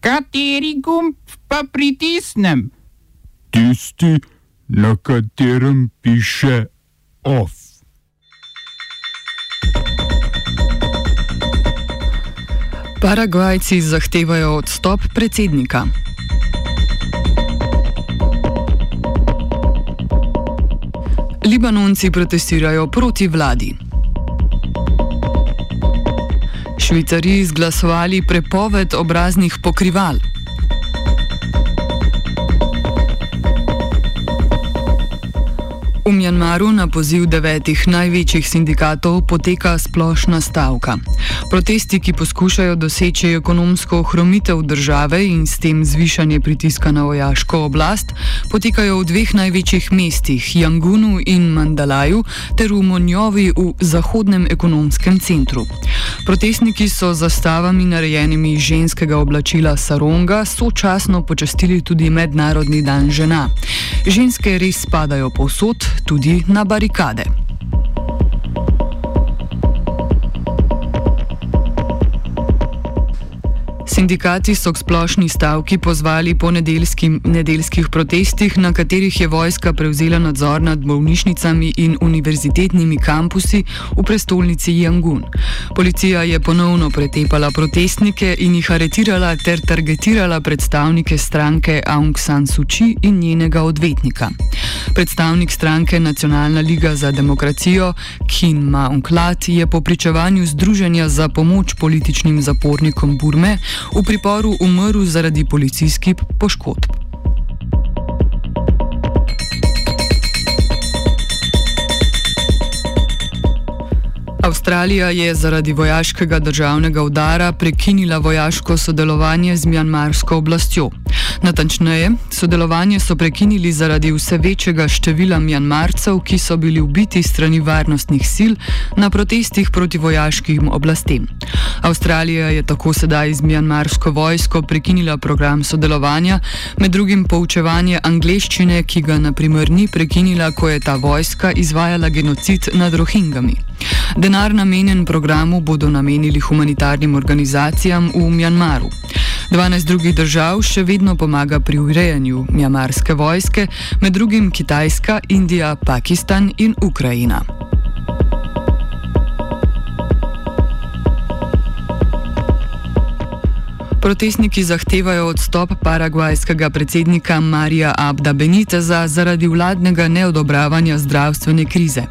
Kateri gumb pa pritisnem? Tisti, na katerem piše OF. Paragvajci zahtevajo odstop predsednika. Libanonci protestirajo proti vladi. Švicari izglasovali prepoved obraznih pokrival. V Mjanmaru na poziv devetih največjih sindikatov poteka splošna stavka. Protesti, ki poskušajo doseči ekonomsko ohromitev države in s tem zvišanje pritiska na vojaško oblast, potekajo v dveh največjih mestih, Jangunu in Mandalaju, ter v Monjovi v zahodnem ekonomskem centru. Protestniki so zastavami narejenimi iz ženskega oblačila saronga sočasno počastili tudi Mednarodni dan žena. Ženske res spadajo povsod, tudi na barikade. Sindikati so k splošni stavki pozvali po nedeljskih protestih, na katerih je vojska prevzela nadzor nad bolnišnicami in univerzitetnimi kampusi v prestolnici Yangon. Policija je ponovno pretepala protestnike in jih aretirala ter targetirala predstavnike stranke Aung San Suu Kyi in njenega odvetnika. Predstavnik stranke Nacionalna liga za demokracijo Kin Maung Lat je po pričevanju Združenja za pomoč političnim zapornikom Burme v priporu umrl zaradi policijskih poškodb. Avstralija je zaradi vojaškega državnega udara prekinila vojaško sodelovanje z mjanmarsko oblastjo. Natančneje, sodelovanje so prekinili zaradi vse večjega števila mjanmarcev, ki so bili ubiti strani varnostnih sil na protestih proti vojaškim oblastem. Avstralija je tako sedaj z mjanmarsko vojsko prekinila program sodelovanja, med drugim poučevanje angleščine, ki ga naprimer ni prekinila, ko je ta vojska izvajala genocid nad rohingami. Denar namenjen programu bodo namenili humanitarnim organizacijam v Mjanmaru. 12 drugih držav še vedno pomaga pri urejanju mjamarske vojske, med drugim Kitajska, Indija, Pakistan in Ukrajina. Protestniki zahtevajo odstop paragvajskega predsednika Marija Abda Beniteza zaradi vladnega neodobravanja zdravstvene krize.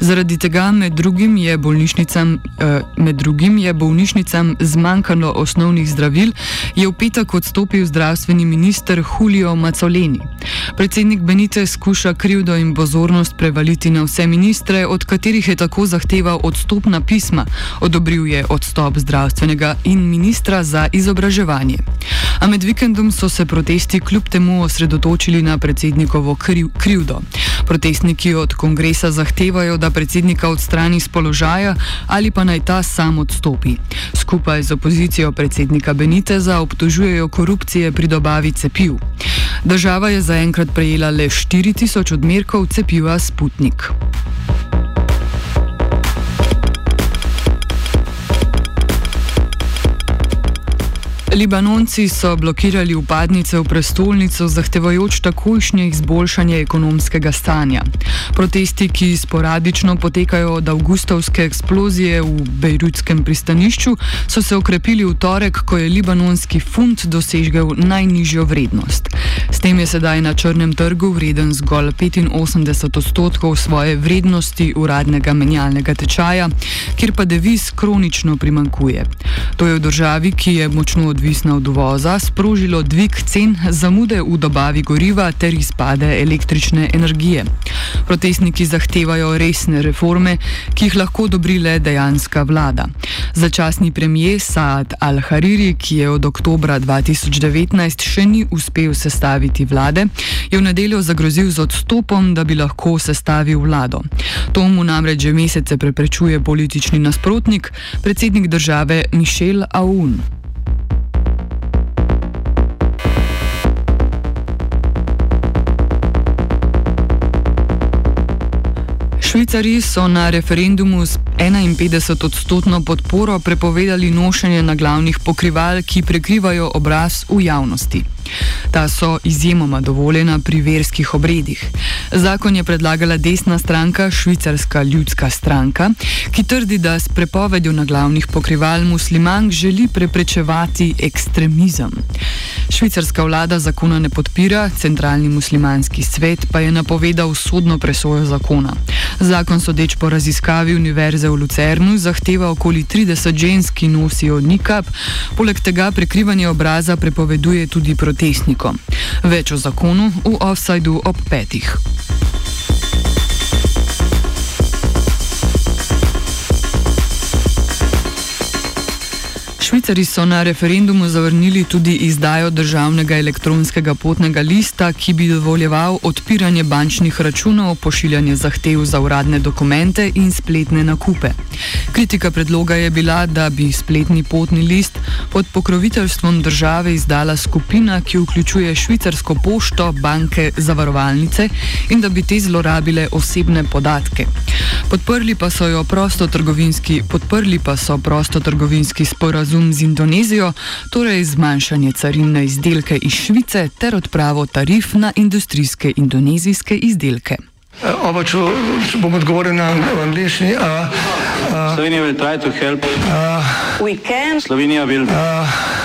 Zaradi tega med drugim je bolnišnicam, eh, med drugim je bolnišnicam zmanjkalo osnovnih zdravil, je v petek odstopil zdravstveni minister Julio Macoleni. Predsednik Benitez skuša krivdo in pozornost prevaliti na vse ministre, od katerih je tako zahteval odstopna pisma. Odobril je odstop zdravstvenega in ministra za izobraževanje. A med vikendom so se protesti kljub temu osredotočili na predsednikovo kriv, krivdo. Protestniki od kongresa zahtevajo, da predsednika odstrani z položaja ali pa naj ta sam odstopi. Skupaj z opozicijo predsednika Beniteza obtožujejo korupcije pri dobavi cepiv. Država je zaenkrat prejela le 4000 odmerkov cepiva Sputnik. Libanonci so blokirali upadnice v prestolnico, zahtevajoč takojšnje izboljšanje ekonomskega stanja. Protesti, ki sporadično potekajo od avgustovske eksplozije v Bejrutskem pristanišču, so se okrepili v torek, ko je libanonski funt dosegel najnižjo vrednost. S tem je sedaj na črnem trgu vreden zgolj 85 odstotkov svoje vrednosti uradnega menjalnega tečaja, kjer pa deviz kronično primankuje. To je v državi, ki je močno odvisna od uvoza, sprožilo dvig cen, zamude v dobavi goriva ter izpade električne energije. Protestniki zahtevajo resne reforme, ki jih lahko odobri le dejanska vlada. Začasni premijer Saad al-Hariri, ki je od oktobra 2019 še ni uspel sestaviti vlade, je v nedeljo zagrozil z odstopom, da bi lahko sestavil vlado. To mu namreč že mesece preprečuje politični nasprotnik, predsednik države Mišel Aoun. Švicari so na referendumu s 51-odstotno podporo prepovedali nošenje na glavnih pokrival, ki prekrivajo obraz v javnosti. Ta so izjemoma dovoljena pri verskih obredih. Zakon je predlagala desna stranka, švicarska ljudska stranka, ki trdi, da s prepovedjo na glavnih pokrival muslimank želi preprečevati ekstremizem. Švicarska vlada zakona ne podpira, centralni muslimanski svet pa je napovedal sodno presojo zakona. Zakon sodeč po raziskavi Univerze v Lucernu zahteva okoli 30 žensk, ki nosijo nikab, poleg tega prekrivanje obraza prepoveduje tudi protestnikom. Več o zakonu v offsajdu ob petih. Švicari so na referendumu zavrnili tudi izdajo državnega elektronskega potnega lista, ki bi dovoljeval odpiranje bančnih računov, pošiljanje zahtev za uradne dokumente in spletne nakupe. Kritika predloga je bila, da bi spletni potni list pod pokroviteljstvom države izdala skupina, ki vključuje švicarsko pošto, banke, zavarovalnice in da bi te zlorabile osebne podatke. Podprli pa so jo prostotrgovinski, podprli pa so prostotrgovinski sporazum z Indonezijo, torej zmanjšanje carin na izdelke iz Švice ter odpravo tarif na industrijske indonezijske izdelke. Oba, če bom odgovoril na angliški. Slovenija bo poskušala pomagati. Slovenija bo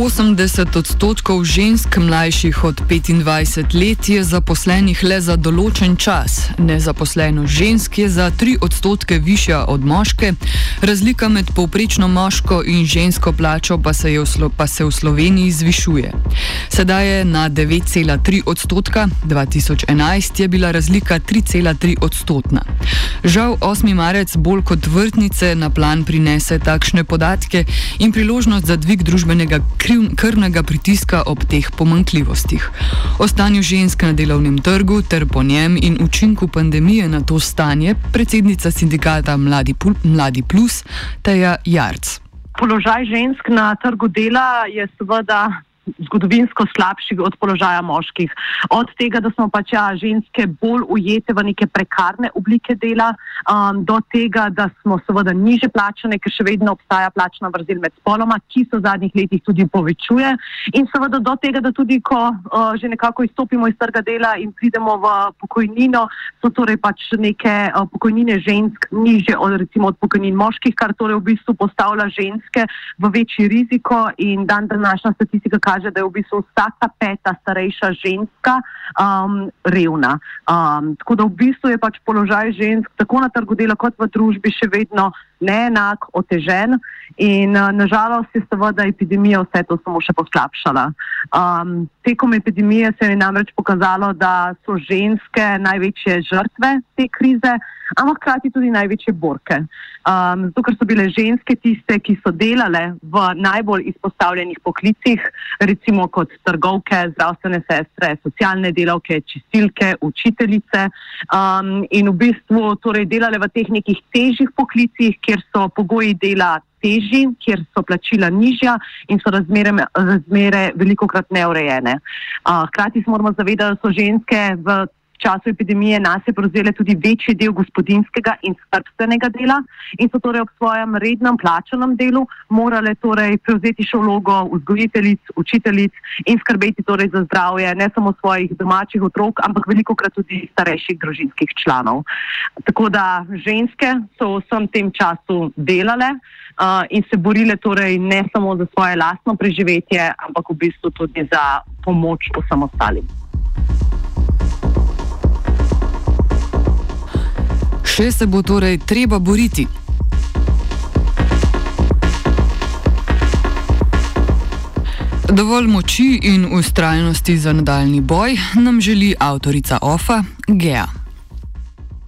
80 odstotkov žensk mlajših od 25 let je zaposlenih le za določen čas. Nezaposlenost žensk je za 3 odstotke višja od moške, razlika med povprečno moško in žensko plačo pa se, v, pa se v Sloveniji zvišuje. Sedaj je na 9,3 odstotka, 2011 je bila razlika 3,3 odstotna. Žal 8. marec bolj kot vrtnice na plan prinese takšne podatke in priložnost za dvig družbenega kriv, krvnega pritiska ob teh pomankljivostih. O stanju žensk na delovnem trgu ter po njem in učinku pandemije na to stanje predsednica sindikata Mladi, Mladi Plus Teja Jarc. Položaj žensk na trgu dela je seveda zgodovinsko slabši od položaja moških. Od tega, da smo pač ja, ženske bolj ujete v neke prekarne oblike dela, um, do tega, da smo seveda niže plačane, ker še vedno obstaja plačna vrzel med spoloma, ki se v zadnjih letih tudi povečuje. In seveda do tega, da tudi ko uh, že nekako izstopimo iz trga dela in pridemo v pokojnino, so torej pač neke uh, pokojnine žensk niže od recimo od pokojnin moških, kar torej v bistvu postavlja ženske v večji riziko in dan današnja statistika kaže, da je v bistvu vsaka peta starejša ženska um, revna. Um, tako da v bistvu je pač položaj žensk tako na trgu dela kot v družbi še vedno neenak, otežen in uh, nažalost je seveda epidemija vse to samo še poslabšala. Um, tekom epidemije se je namreč pokazalo, da so ženske največje žrtve te krize ampak hkrati tudi največje borke. Um, zato, ker so bile ženske tiste, ki so delale v najbolj izpostavljenih poklicih, recimo kot trgovke, zdravstvene sestre, socialne delavke, čistilke, učiteljice um, in v bistvu torej delale v teh nekih težjih poklicih, kjer so pogoji dela. Teži, kjer so plačila nižja in so razmere, razmere veliko krat neurejene. Hkrati se moramo zavedati, da so ženske v času epidemije nas je prevzele tudi večji del gospodinskega in skrbstvenega dela in so torej ob svojem rednem plačanem delu morale torej prevzeti še vlogo vzgojiteljic, učiteljic in skrbeti torej za zdravje ne samo svojih domačih otrok, ampak veliko krat tudi starejših družinskih članov. Tako da ženske so v vsem tem času delale in se borile torej ne samo za svoje lastno preživetje, ampak v bistvu tudi za pomoč vsem ostalim. Še se bo torej treba boriti. Dovolj moči in ustrajnosti za nadaljni boj nam želi avtorica OFA Gea.